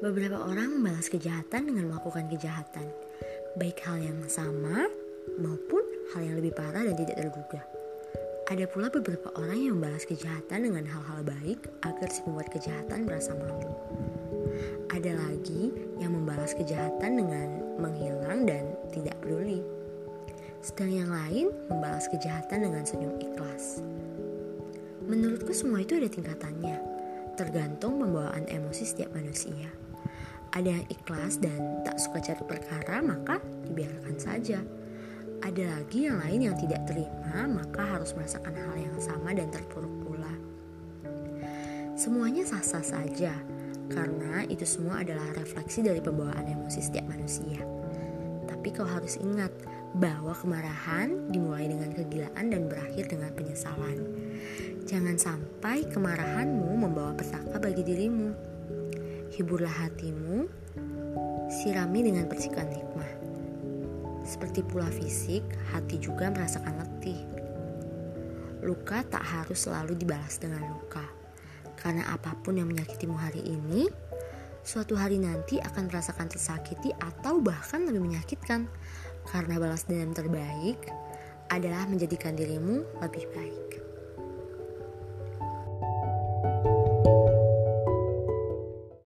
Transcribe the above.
Beberapa orang membalas kejahatan dengan melakukan kejahatan, baik hal yang sama maupun hal yang lebih parah dan tidak terduga. Ada pula beberapa orang yang membalas kejahatan dengan hal-hal baik agar si pembuat kejahatan merasa malu. Ada lagi yang membalas kejahatan dengan menghilang dan tidak peduli. Sedang yang lain membalas kejahatan dengan senyum ikhlas. Menurutku semua itu ada tingkatannya, tergantung pembawaan emosi setiap manusia ada yang ikhlas dan tak suka cari perkara, maka dibiarkan saja. Ada lagi yang lain yang tidak terima, maka harus merasakan hal yang sama dan terpuruk pula. Semuanya sah-sah saja, karena itu semua adalah refleksi dari pembawaan emosi setiap manusia. Tapi kau harus ingat bahwa kemarahan dimulai dengan kegilaan dan berakhir dengan penyesalan. Jangan sampai kemarahanmu membawa petaka bagi dirimu hiburlah hatimu, sirami dengan percikan hikmah. Seperti pula fisik, hati juga merasakan letih. Luka tak harus selalu dibalas dengan luka, karena apa pun yang menyakitimu hari ini, suatu hari nanti akan merasakan tersakiti atau bahkan lebih menyakitkan, karena balas dendam terbaik adalah menjadikan dirimu lebih baik.